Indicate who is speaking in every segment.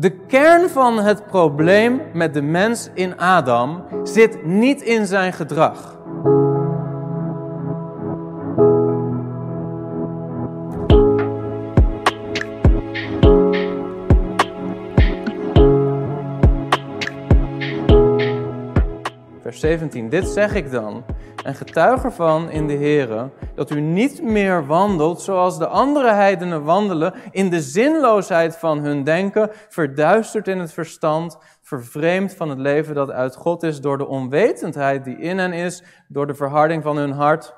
Speaker 1: De kern van het probleem met de mens in Adam zit niet in zijn gedrag. 17. Dit zeg ik dan en getuig ervan in de Here dat u niet meer wandelt zoals de andere heidenen wandelen, in de zinloosheid van hun denken, verduisterd in het verstand, vervreemd van het leven dat uit God is door de onwetendheid die in hen is, door de verharding van hun hart.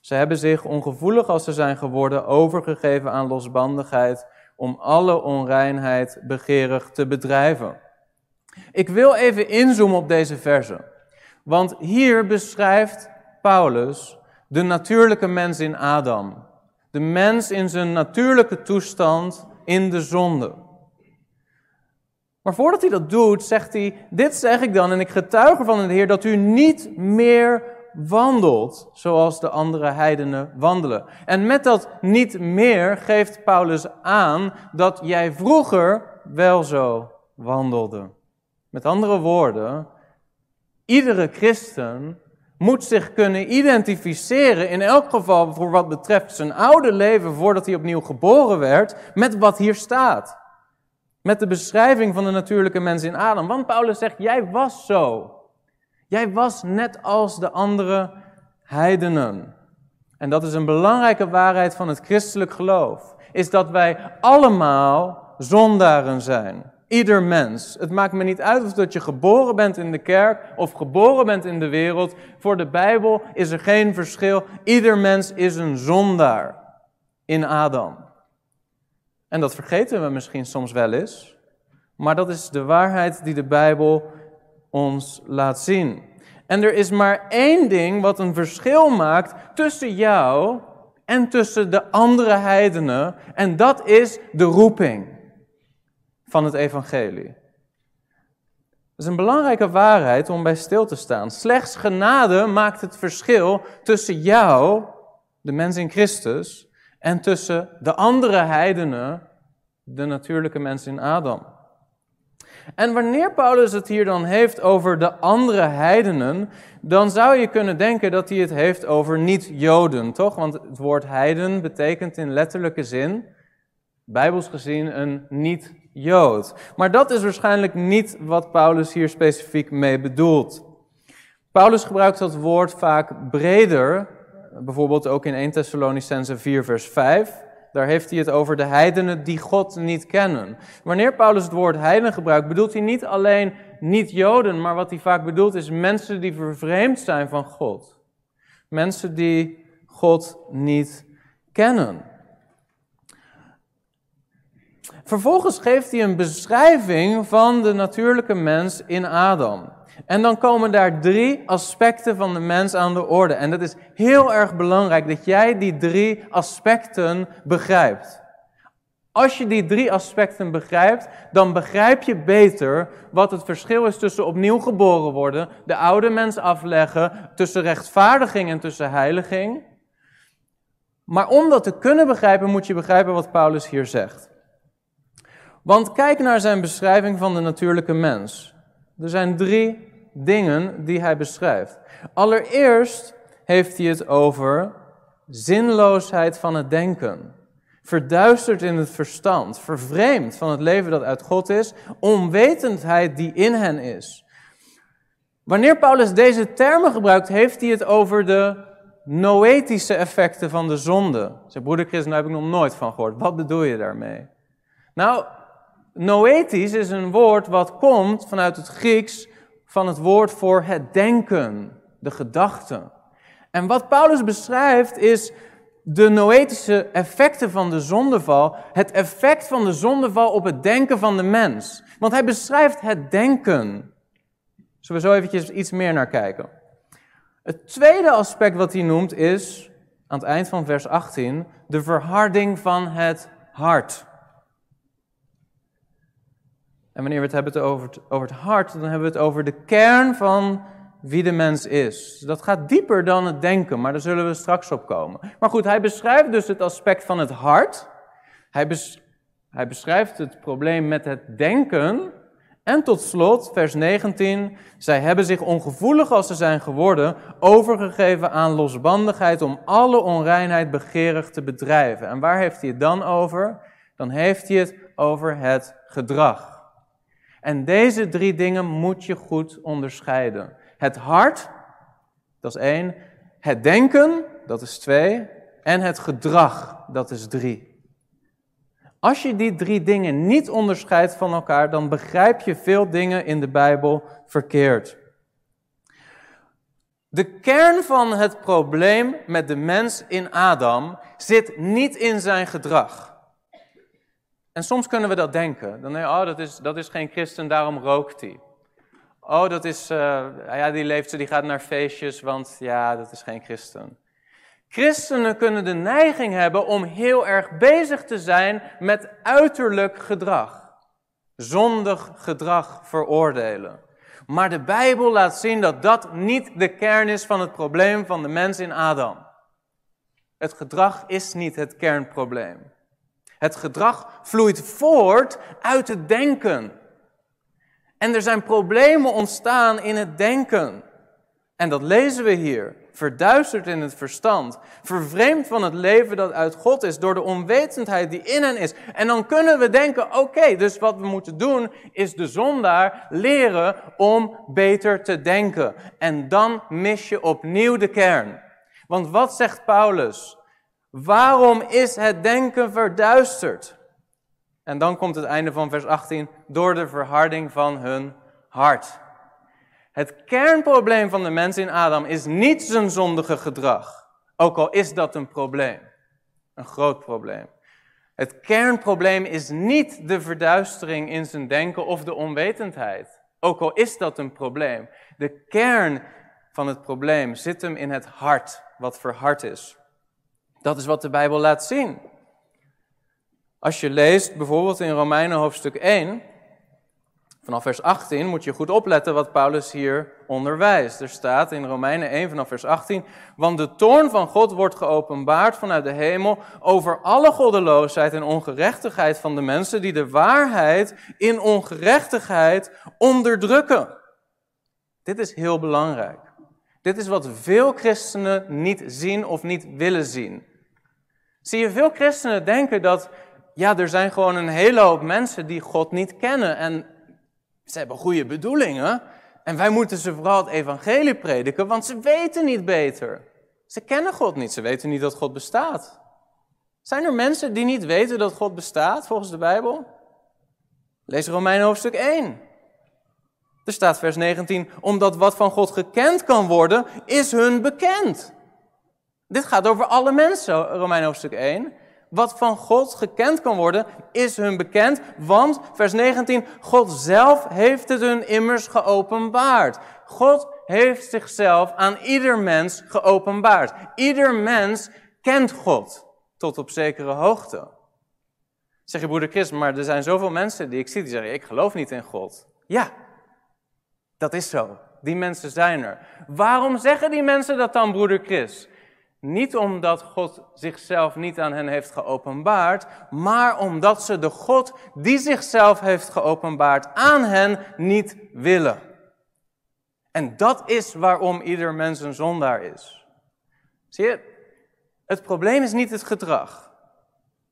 Speaker 1: Ze hebben zich, ongevoelig als ze zijn geworden, overgegeven aan losbandigheid, om alle onreinheid begeerig te bedrijven. Ik wil even inzoomen op deze verse. Want hier beschrijft Paulus de natuurlijke mens in Adam. De mens in zijn natuurlijke toestand in de zonde. Maar voordat hij dat doet, zegt hij: Dit zeg ik dan en ik getuig ervan in de Heer dat u niet meer wandelt zoals de andere heidenen wandelen. En met dat niet meer geeft Paulus aan dat jij vroeger wel zo wandelde. Met andere woorden, iedere christen moet zich kunnen identificeren, in elk geval voor wat betreft zijn oude leven voordat hij opnieuw geboren werd, met wat hier staat. Met de beschrijving van de natuurlijke mens in Adam. Want Paulus zegt, jij was zo. Jij was net als de andere heidenen. En dat is een belangrijke waarheid van het christelijk geloof. Is dat wij allemaal zondaren zijn. Ieder mens. Het maakt me niet uit of dat je geboren bent in de kerk of geboren bent in de wereld. Voor de Bijbel is er geen verschil. Ieder mens is een zondaar in Adam. En dat vergeten we misschien soms wel eens. Maar dat is de waarheid die de Bijbel ons laat zien. En er is maar één ding wat een verschil maakt tussen jou en tussen de andere heidenen. En dat is de roeping van het evangelie. Dat is een belangrijke waarheid om bij stil te staan. Slechts genade maakt het verschil tussen jou, de mens in Christus, en tussen de andere heidenen, de natuurlijke mens in Adam. En wanneer Paulus het hier dan heeft over de andere heidenen, dan zou je kunnen denken dat hij het heeft over niet-Joden, toch? Want het woord heiden betekent in letterlijke zin, bijbels gezien, een niet-Jood. Maar dat is waarschijnlijk niet wat Paulus hier specifiek mee bedoelt. Paulus gebruikt dat woord vaak breder, bijvoorbeeld ook in 1 Thessalonicense 4 vers 5. Daar heeft hij het over de heidenen die God niet kennen. Wanneer Paulus het woord heiden gebruikt, bedoelt hij niet alleen niet-Joden, maar wat hij vaak bedoelt is mensen die vervreemd zijn van God. Mensen die God niet kennen. Vervolgens geeft hij een beschrijving van de natuurlijke mens in Adam. En dan komen daar drie aspecten van de mens aan de orde. En dat is heel erg belangrijk dat jij die drie aspecten begrijpt. Als je die drie aspecten begrijpt, dan begrijp je beter wat het verschil is tussen opnieuw geboren worden, de oude mens afleggen, tussen rechtvaardiging en tussen heiliging. Maar om dat te kunnen begrijpen, moet je begrijpen wat Paulus hier zegt. Want kijk naar zijn beschrijving van de natuurlijke mens. Er zijn drie dingen die hij beschrijft. Allereerst heeft hij het over zinloosheid van het denken. Verduisterd in het verstand, vervreemd van het leven dat uit God is, onwetendheid die in hen is. Wanneer Paulus deze termen gebruikt, heeft hij het over de noetische effecten van de zonde. Zijn broeder Christen, daar heb ik nog nooit van gehoord. Wat bedoel je daarmee? Nou, Noetisch is een woord wat komt vanuit het Grieks van het woord voor het denken, de gedachten. En wat Paulus beschrijft is de noetische effecten van de zondeval, het effect van de zondeval op het denken van de mens. Want hij beschrijft het denken. Zullen we zo eventjes iets meer naar kijken. Het tweede aspect wat hij noemt is, aan het eind van vers 18, de verharding van het hart. En wanneer we het hebben over het, over het hart, dan hebben we het over de kern van wie de mens is. Dat gaat dieper dan het denken, maar daar zullen we straks op komen. Maar goed, hij beschrijft dus het aspect van het hart. Hij, Hij beschrijft het probleem met het denken. En tot slot, vers 19, zij hebben zich ongevoelig als ze zijn geworden, overgegeven aan losbandigheid om alle onreinheid begeerig te bedrijven. En waar heeft hij het dan over? Dan heeft hij het over het gedrag. En deze drie dingen moet je goed onderscheiden. Het hart, dat is één. Het denken, dat is twee. En het gedrag, dat is drie. Als je die drie dingen niet onderscheidt van elkaar, dan begrijp je veel dingen in de Bijbel verkeerd. De kern van het probleem met de mens in Adam zit niet in zijn gedrag. En soms kunnen we dat denken. Dan denk oh, dat is, dat is geen christen, daarom rookt hij. Oh, dat is, uh, ja, die leeft, die gaat naar feestjes, want ja, dat is geen christen. Christenen kunnen de neiging hebben om heel erg bezig te zijn met uiterlijk gedrag. Zondig gedrag veroordelen. Maar de Bijbel laat zien dat dat niet de kern is van het probleem van de mens in Adam. Het gedrag is niet het kernprobleem. Het gedrag vloeit voort uit het denken. En er zijn problemen ontstaan in het denken. En dat lezen we hier. Verduisterd in het verstand. Vervreemd van het leven dat uit God is. Door de onwetendheid die in hen is. En dan kunnen we denken: oké, dus wat we moeten doen is de zondaar leren om beter te denken. En dan mis je opnieuw de kern. Want wat zegt Paulus? Waarom is het denken verduisterd? En dan komt het einde van vers 18. Door de verharding van hun hart. Het kernprobleem van de mens in Adam is niet zijn zondige gedrag. Ook al is dat een probleem. Een groot probleem. Het kernprobleem is niet de verduistering in zijn denken of de onwetendheid. Ook al is dat een probleem. De kern van het probleem zit hem in het hart, wat verhard is. Dat is wat de Bijbel laat zien. Als je leest bijvoorbeeld in Romeinen hoofdstuk 1, vanaf vers 18 moet je goed opletten wat Paulus hier onderwijst. Er staat in Romeinen 1 vanaf vers 18, want de toorn van God wordt geopenbaard vanuit de hemel over alle goddeloosheid en ongerechtigheid van de mensen die de waarheid in ongerechtigheid onderdrukken. Dit is heel belangrijk. Dit is wat veel christenen niet zien of niet willen zien. Zie je, veel christenen denken dat, ja, er zijn gewoon een hele hoop mensen die God niet kennen. En ze hebben goede bedoelingen. En wij moeten ze vooral het evangelie prediken, want ze weten niet beter. Ze kennen God niet, ze weten niet dat God bestaat. Zijn er mensen die niet weten dat God bestaat volgens de Bijbel? Lees Romeinen hoofdstuk 1. Er staat vers 19, omdat wat van God gekend kan worden, is hun bekend. Dit gaat over alle mensen, Romein hoofdstuk 1. Wat van God gekend kan worden, is hun bekend, want, vers 19, God zelf heeft het hun immers geopenbaard. God heeft zichzelf aan ieder mens geopenbaard. Ieder mens kent God, tot op zekere hoogte. Zeg je broeder Chris, maar er zijn zoveel mensen die ik zie die zeggen, ik geloof niet in God. Ja, dat is zo. Die mensen zijn er. Waarom zeggen die mensen dat dan, broeder Chris? Niet omdat God zichzelf niet aan hen heeft geopenbaard, maar omdat ze de God die zichzelf heeft geopenbaard aan hen niet willen. En dat is waarom ieder mens een zondaar is. Zie je, het probleem is niet het gedrag.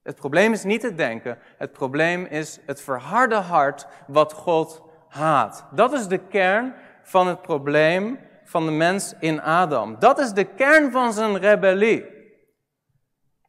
Speaker 1: Het probleem is niet het denken. Het probleem is het verharde hart wat God haat. Dat is de kern van het probleem van de mens in Adam. Dat is de kern van zijn rebellie.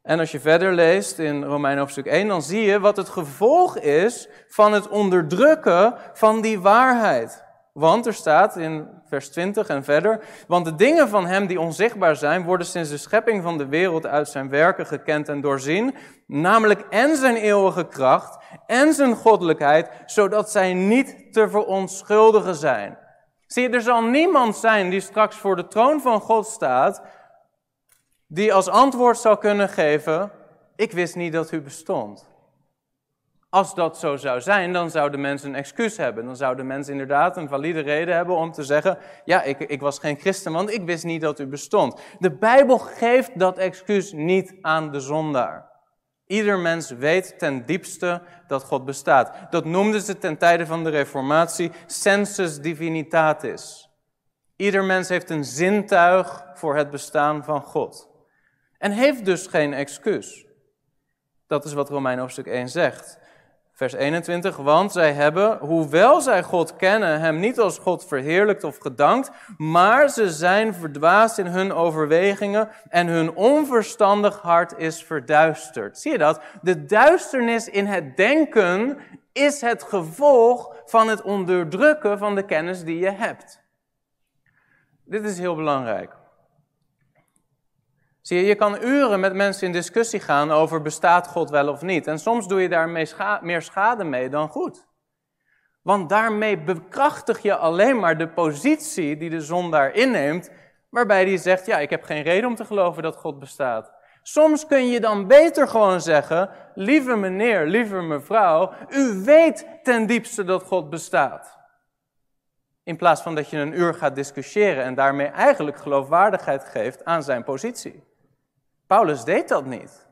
Speaker 1: En als je verder leest in Romein hoofdstuk 1, dan zie je wat het gevolg is van het onderdrukken van die waarheid. Want er staat in vers 20 en verder, want de dingen van hem die onzichtbaar zijn, worden sinds de schepping van de wereld uit zijn werken gekend en doorzien, namelijk en zijn eeuwige kracht en zijn goddelijkheid, zodat zij niet te verontschuldigen zijn. Zie je, er zal niemand zijn die straks voor de troon van God staat, die als antwoord zal kunnen geven, ik wist niet dat u bestond. Als dat zo zou zijn, dan zou de mens een excuus hebben. Dan zou de mens inderdaad een valide reden hebben om te zeggen: Ja, ik, ik was geen christen, want ik wist niet dat u bestond. De Bijbel geeft dat excuus niet aan de zondaar. Ieder mens weet ten diepste dat God bestaat. Dat noemden ze ten tijde van de Reformatie sensus divinitatis. Ieder mens heeft een zintuig voor het bestaan van God. En heeft dus geen excuus. Dat is wat Romein hoofdstuk 1 zegt. Vers 21, want zij hebben, hoewel zij God kennen, hem niet als God verheerlijkt of gedankt, maar ze zijn verdwaasd in hun overwegingen en hun onverstandig hart is verduisterd. Zie je dat? De duisternis in het denken is het gevolg van het onderdrukken van de kennis die je hebt. Dit is heel belangrijk. Zie je, je kan uren met mensen in discussie gaan over bestaat God wel of niet. En soms doe je daar meer schade mee dan goed. Want daarmee bekrachtig je alleen maar de positie die de zondaar inneemt, waarbij die zegt, ja, ik heb geen reden om te geloven dat God bestaat. Soms kun je dan beter gewoon zeggen, lieve meneer, lieve mevrouw, u weet ten diepste dat God bestaat. In plaats van dat je een uur gaat discussiëren en daarmee eigenlijk geloofwaardigheid geeft aan zijn positie. Paulus deed dat niet.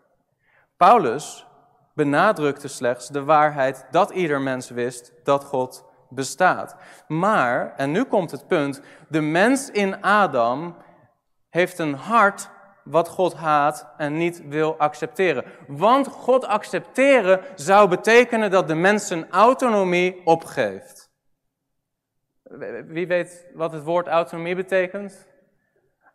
Speaker 1: Paulus benadrukte slechts de waarheid dat ieder mens wist dat God bestaat. Maar, en nu komt het punt, de mens in Adam heeft een hart wat God haat en niet wil accepteren. Want God accepteren zou betekenen dat de mens zijn autonomie opgeeft. Wie weet wat het woord autonomie betekent?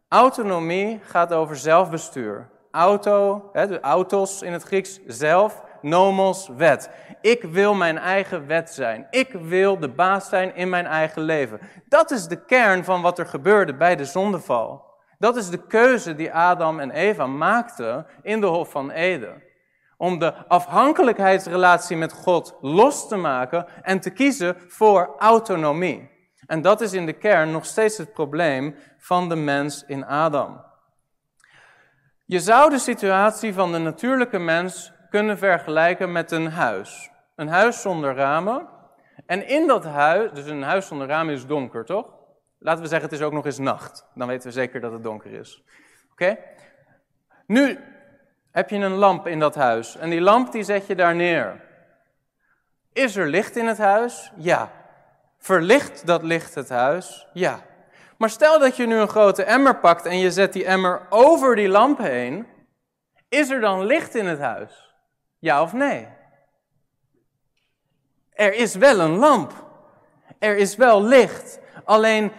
Speaker 1: Autonomie gaat over zelfbestuur. Auto, hè, autos in het Grieks, zelf, nomos, wet. Ik wil mijn eigen wet zijn. Ik wil de baas zijn in mijn eigen leven. Dat is de kern van wat er gebeurde bij de zondeval. Dat is de keuze die Adam en Eva maakten in de Hof van Eden. Om de afhankelijkheidsrelatie met God los te maken en te kiezen voor autonomie. En dat is in de kern nog steeds het probleem van de mens in Adam. Je zou de situatie van de natuurlijke mens kunnen vergelijken met een huis. Een huis zonder ramen. En in dat huis, dus een huis zonder ramen is donker, toch? Laten we zeggen, het is ook nog eens nacht. Dan weten we zeker dat het donker is. Oké? Nu heb je een lamp in dat huis. En die lamp die zet je daar neer. Is er licht in het huis? Ja. Verlicht dat licht het huis? Ja. Maar stel dat je nu een grote emmer pakt en je zet die emmer over die lamp heen. Is er dan licht in het huis? Ja of nee? Er is wel een lamp. Er is wel licht. Alleen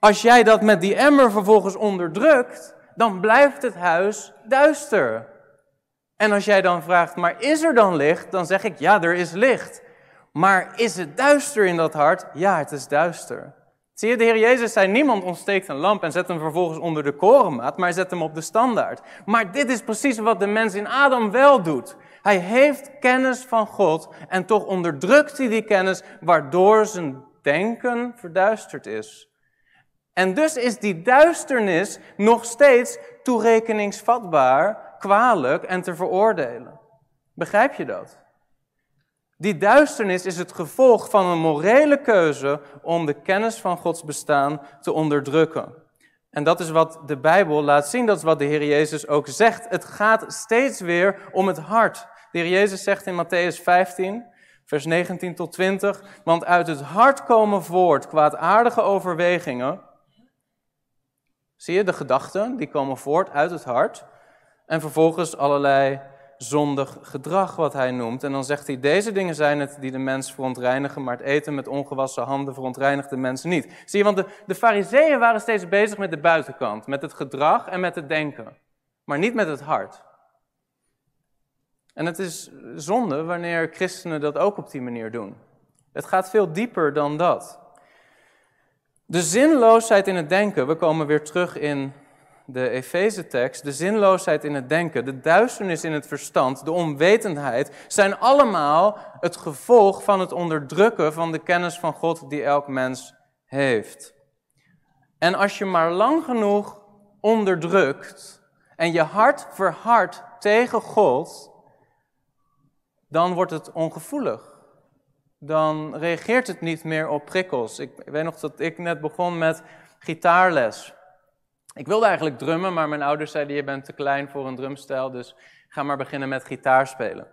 Speaker 1: als jij dat met die emmer vervolgens onderdrukt, dan blijft het huis duister. En als jij dan vraagt, maar is er dan licht? Dan zeg ik, ja, er is licht. Maar is het duister in dat hart? Ja, het is duister. Zie je, de Heer Jezus zei, niemand ontsteekt een lamp en zet hem vervolgens onder de korenmaat, maar zet hem op de standaard. Maar dit is precies wat de mens in Adam wel doet. Hij heeft kennis van God en toch onderdrukt hij die kennis, waardoor zijn denken verduisterd is. En dus is die duisternis nog steeds toerekeningsvatbaar, kwalijk en te veroordelen. Begrijp je dat? Die duisternis is het gevolg van een morele keuze om de kennis van Gods bestaan te onderdrukken. En dat is wat de Bijbel laat zien, dat is wat de Heer Jezus ook zegt. Het gaat steeds weer om het hart. De Heer Jezus zegt in Matthäus 15, vers 19 tot 20, want uit het hart komen voort kwaadaardige overwegingen. Zie je, de gedachten, die komen voort uit het hart. En vervolgens allerlei zondig gedrag, wat hij noemt. En dan zegt hij, deze dingen zijn het die de mens verontreinigen, maar het eten met ongewassen handen verontreinigt de mensen niet. Zie je, want de, de fariseeën waren steeds bezig met de buitenkant, met het gedrag en met het denken, maar niet met het hart. En het is zonde wanneer christenen dat ook op die manier doen. Het gaat veel dieper dan dat. De zinloosheid in het denken, we komen weer terug in de Efeze-tekst, de zinloosheid in het denken, de duisternis in het verstand, de onwetendheid, zijn allemaal het gevolg van het onderdrukken van de kennis van God die elk mens heeft. En als je maar lang genoeg onderdrukt en je hart verhardt tegen God, dan wordt het ongevoelig. Dan reageert het niet meer op prikkels. Ik weet nog dat ik net begon met gitaarles. Ik wilde eigenlijk drummen, maar mijn ouders zeiden: Je bent te klein voor een drumstijl, dus ga maar beginnen met gitaarspelen.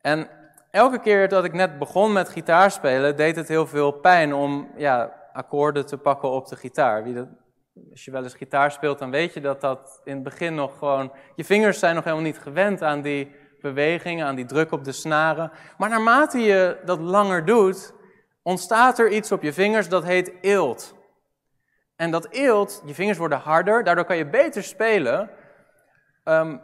Speaker 1: En elke keer dat ik net begon met gitaarspelen, deed het heel veel pijn om ja, akkoorden te pakken op de gitaar. Wie als je wel eens gitaar speelt, dan weet je dat dat in het begin nog gewoon... Je vingers zijn nog helemaal niet gewend aan die bewegingen, aan die druk op de snaren. Maar naarmate je dat langer doet, ontstaat er iets op je vingers dat heet eelt. En dat eelt, je vingers worden harder, daardoor kan je beter spelen. Ehm,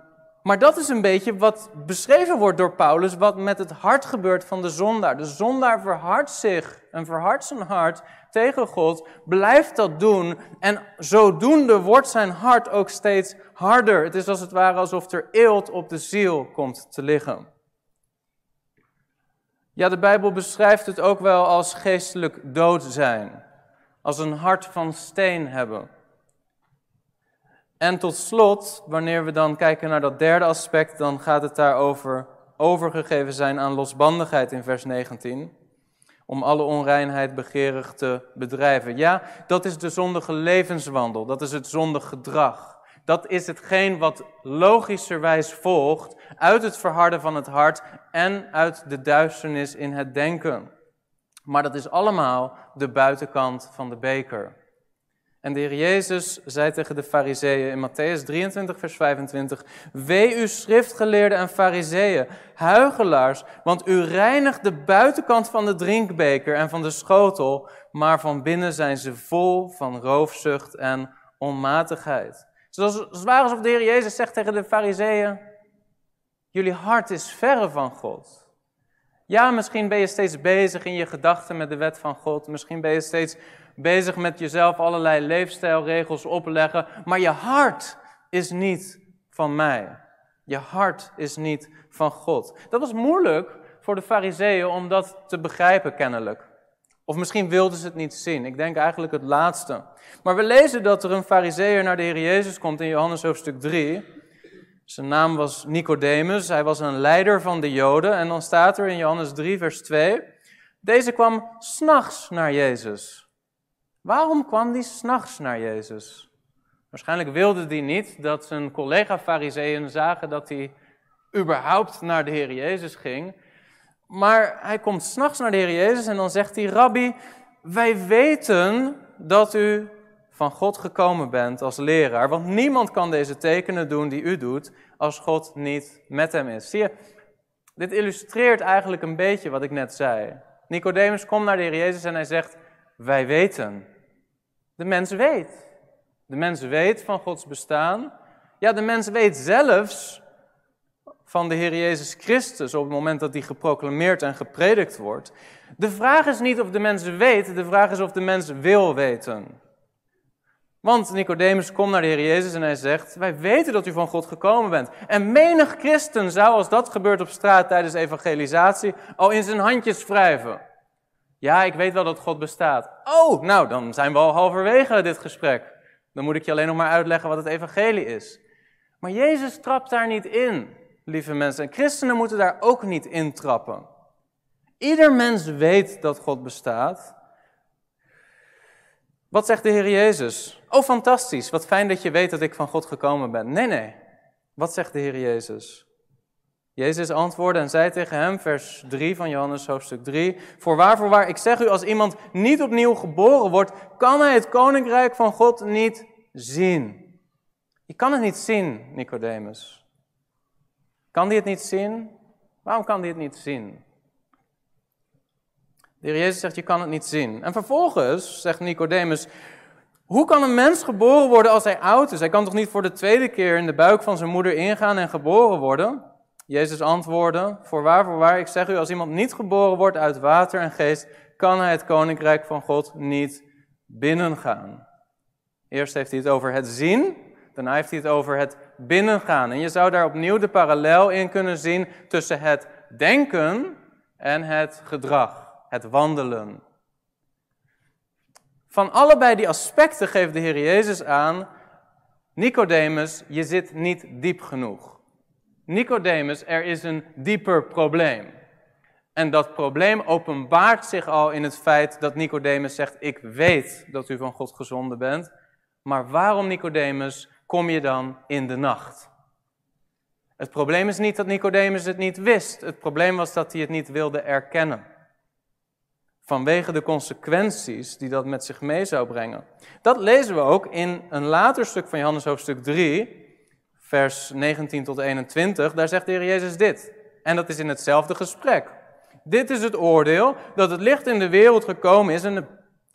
Speaker 1: maar dat is een beetje wat beschreven wordt door Paulus, wat met het hart gebeurt van de zondaar. De zondaar verhardt zich en verhardt zijn hart tegen God, blijft dat doen en zodoende wordt zijn hart ook steeds harder. Het is als het ware alsof er eelt op de ziel komt te liggen. Ja, de Bijbel beschrijft het ook wel als geestelijk dood zijn, als een hart van steen hebben. En tot slot, wanneer we dan kijken naar dat derde aspect, dan gaat het daarover overgegeven zijn aan losbandigheid in vers 19. Om alle onreinheid begeerig te bedrijven. Ja, dat is de zondige levenswandel, dat is het zondig gedrag. Dat is hetgeen wat logischerwijs volgt uit het verharden van het hart en uit de duisternis in het denken. Maar dat is allemaal de buitenkant van de beker. En de Heer Jezus zei tegen de Fariseeën in Matthäus 23, vers 25: Wee u schriftgeleerden en Fariseeën, huigelaars, want u reinigt de buitenkant van de drinkbeker en van de schotel, maar van binnen zijn ze vol van roofzucht en onmatigheid. Het ware alsof de Heer Jezus zegt tegen de Fariseeën: Jullie hart is verre van God. Ja, misschien ben je steeds bezig in je gedachten met de wet van God. Misschien ben je steeds bezig met jezelf allerlei leefstijlregels opleggen. Maar je hart is niet van mij. Je hart is niet van God. Dat was moeilijk voor de fariseeën om dat te begrijpen kennelijk. Of misschien wilden ze het niet zien. Ik denk eigenlijk het laatste. Maar we lezen dat er een fariseer naar de Heer Jezus komt in Johannes hoofdstuk 3. Zijn naam was Nicodemus. Hij was een leider van de Joden. En dan staat er in Johannes 3, vers 2. Deze kwam s'nachts naar Jezus. Waarom kwam die s'nachts naar Jezus? Waarschijnlijk wilde hij niet dat zijn collega-fariseeën zagen dat hij überhaupt naar de Heer Jezus ging. Maar hij komt s'nachts naar de Heer Jezus en dan zegt hij: Rabbi, wij weten dat u van God gekomen bent als leraar. Want niemand kan deze tekenen doen die u doet als God niet met hem is. Zie je, dit illustreert eigenlijk een beetje wat ik net zei. Nicodemus komt naar de Heer Jezus en hij zegt: Wij weten. De mens weet. De mens weet van Gods bestaan. Ja, de mens weet zelfs van de Heer Jezus Christus op het moment dat hij geproclameerd en gepredikt wordt. De vraag is niet of de mens weet, de vraag is of de mens wil weten. Want Nicodemus komt naar de Heer Jezus en hij zegt: Wij weten dat u van God gekomen bent. En menig christen zou, als dat gebeurt op straat tijdens evangelisatie, al in zijn handjes wrijven. Ja, ik weet wel dat God bestaat. Oh, nou, dan zijn we al halverwege dit gesprek. Dan moet ik je alleen nog maar uitleggen wat het evangelie is. Maar Jezus trapt daar niet in, lieve mensen. En christenen moeten daar ook niet in trappen. Ieder mens weet dat God bestaat. Wat zegt de Heer Jezus? Oh, fantastisch. Wat fijn dat je weet dat ik van God gekomen ben. Nee, nee. Wat zegt de Heer Jezus? Jezus antwoordde en zei tegen hem, vers 3 van Johannes hoofdstuk 3, Voorwaar, voorwaar, ik zeg u, als iemand niet opnieuw geboren wordt, kan hij het koninkrijk van God niet zien. Je kan het niet zien, Nicodemus. Kan die het niet zien? Waarom kan die het niet zien? De Heer Jezus zegt, je kan het niet zien. En vervolgens zegt Nicodemus, hoe kan een mens geboren worden als hij oud is? Hij kan toch niet voor de tweede keer in de buik van zijn moeder ingaan en geboren worden? Jezus antwoordde, voorwaar, voorwaar, ik zeg u, als iemand niet geboren wordt uit water en geest, kan hij het koninkrijk van God niet binnengaan. Eerst heeft hij het over het zien, daarna heeft hij het over het binnengaan. En je zou daar opnieuw de parallel in kunnen zien tussen het denken en het gedrag, het wandelen. Van allebei die aspecten geeft de Heer Jezus aan, Nicodemus, je zit niet diep genoeg. Nicodemus, er is een dieper probleem. En dat probleem openbaart zich al in het feit dat Nicodemus zegt: Ik weet dat u van God gezonden bent. Maar waarom, Nicodemus, kom je dan in de nacht? Het probleem is niet dat Nicodemus het niet wist. Het probleem was dat hij het niet wilde erkennen. Vanwege de consequenties die dat met zich mee zou brengen. Dat lezen we ook in een later stuk van Johannes hoofdstuk 3, vers 19 tot 21. Daar zegt de Heer Jezus dit. En dat is in hetzelfde gesprek. Dit is het oordeel dat het licht in de wereld gekomen is en de,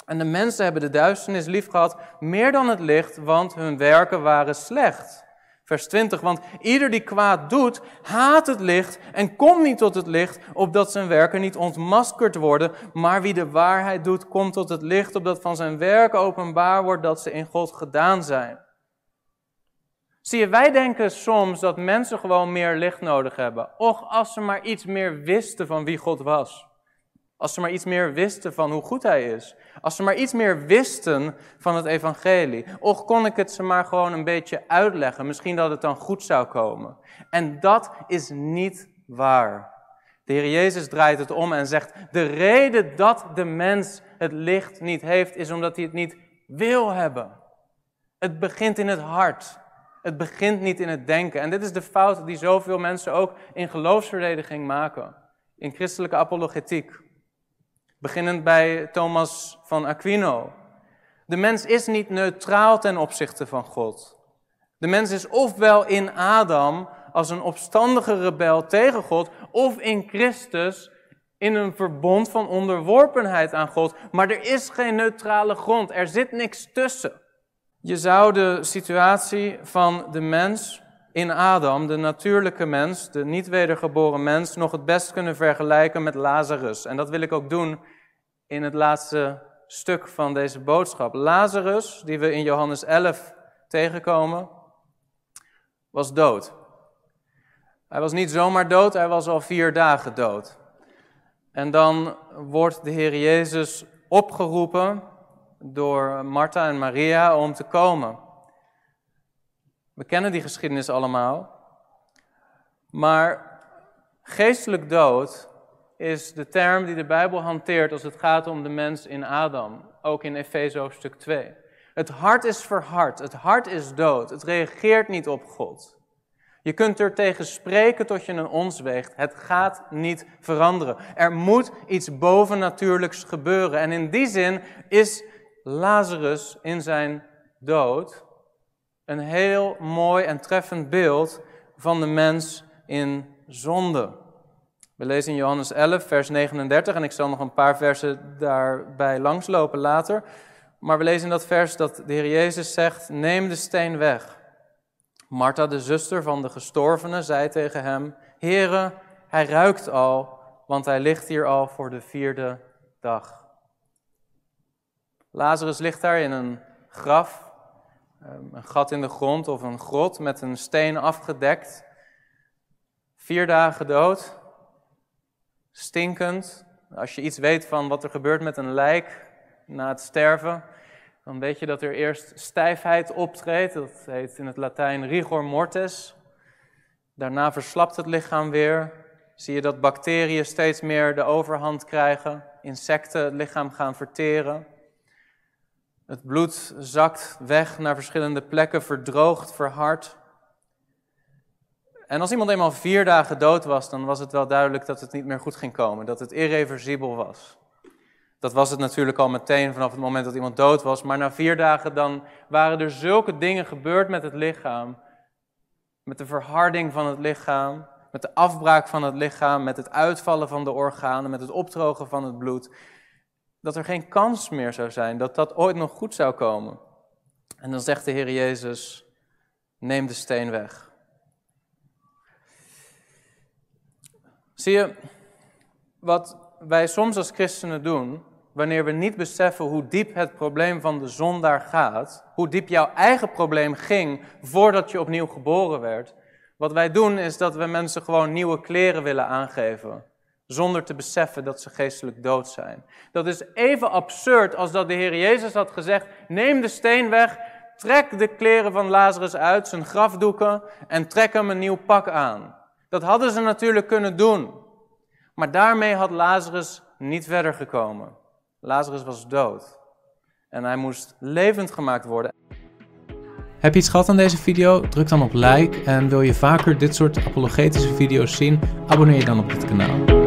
Speaker 1: en de mensen hebben de duisternis lief gehad meer dan het licht, want hun werken waren slecht. Vers 20, want ieder die kwaad doet, haat het licht en komt niet tot het licht, opdat zijn werken niet ontmaskerd worden. Maar wie de waarheid doet, komt tot het licht, opdat van zijn werken openbaar wordt dat ze in God gedaan zijn. Zie je, wij denken soms dat mensen gewoon meer licht nodig hebben. Och, als ze maar iets meer wisten van wie God was. Als ze maar iets meer wisten van hoe goed Hij is. Als ze maar iets meer wisten van het evangelie. Och, kon ik het ze maar gewoon een beetje uitleggen. Misschien dat het dan goed zou komen. En dat is niet waar. De Heer Jezus draait het om en zegt, de reden dat de mens het licht niet heeft, is omdat hij het niet wil hebben. Het begint in het hart. Het begint niet in het denken. En dit is de fout die zoveel mensen ook in geloofsverdediging maken. In christelijke apologetiek. Beginnend bij Thomas van Aquino. De mens is niet neutraal ten opzichte van God. De mens is ofwel in Adam als een opstandige rebel tegen God, of in Christus in een verbond van onderworpenheid aan God. Maar er is geen neutrale grond, er zit niks tussen. Je zou de situatie van de mens in Adam, de natuurlijke mens, de niet wedergeboren mens, nog het best kunnen vergelijken met Lazarus. En dat wil ik ook doen in het laatste stuk van deze boodschap. Lazarus, die we in Johannes 11 tegenkomen, was dood. Hij was niet zomaar dood, hij was al vier dagen dood. En dan wordt de Heer Jezus opgeroepen door Martha en Maria om te komen. We kennen die geschiedenis allemaal. Maar geestelijk dood is de term die de Bijbel hanteert als het gaat om de mens in Adam, ook in Efeze hoofdstuk 2. Het hart is verhard, het hart is dood, het reageert niet op God. Je kunt er tegen spreken tot je een ons weegt. Het gaat niet veranderen. Er moet iets bovennatuurlijks gebeuren. En in die zin is Lazarus in zijn dood een heel mooi en treffend beeld van de mens in zonde. We lezen in Johannes 11, vers 39, en ik zal nog een paar versen daarbij langslopen later. Maar we lezen in dat vers dat de Heer Jezus zegt: Neem de steen weg. Martha, de zuster van de gestorvene, zei tegen hem: Heere, hij ruikt al, want hij ligt hier al voor de vierde dag. Lazarus ligt daar in een graf, een gat in de grond of een grot met een steen afgedekt. Vier dagen dood, stinkend. Als je iets weet van wat er gebeurt met een lijk na het sterven, dan weet je dat er eerst stijfheid optreedt. Dat heet in het Latijn rigor mortis. Daarna verslapt het lichaam weer. Zie je dat bacteriën steeds meer de overhand krijgen, insecten het lichaam gaan verteren. Het bloed zakt weg naar verschillende plekken, verdroogt, verhardt. En als iemand eenmaal vier dagen dood was, dan was het wel duidelijk dat het niet meer goed ging komen, dat het irreversibel was. Dat was het natuurlijk al meteen vanaf het moment dat iemand dood was, maar na vier dagen dan waren er zulke dingen gebeurd met het lichaam, met de verharding van het lichaam, met de afbraak van het lichaam, met het uitvallen van de organen, met het opdrogen van het bloed, dat er geen kans meer zou zijn dat dat ooit nog goed zou komen. En dan zegt de Heer Jezus, neem de steen weg. Zie je, wat wij soms als christenen doen, wanneer we niet beseffen hoe diep het probleem van de zondaar gaat, hoe diep jouw eigen probleem ging voordat je opnieuw geboren werd, wat wij doen is dat we mensen gewoon nieuwe kleren willen aangeven zonder te beseffen dat ze geestelijk dood zijn. Dat is even absurd als dat de Heer Jezus had gezegd: neem de steen weg, trek de kleren van Lazarus uit, zijn grafdoeken, en trek hem een nieuw pak aan. Dat hadden ze natuurlijk kunnen doen. Maar daarmee had Lazarus niet verder gekomen. Lazarus was dood. En hij moest levend gemaakt worden. Heb je iets gehad aan deze video? Druk dan op like en wil je vaker dit soort apologetische video's zien? Abonneer je dan op dit kanaal.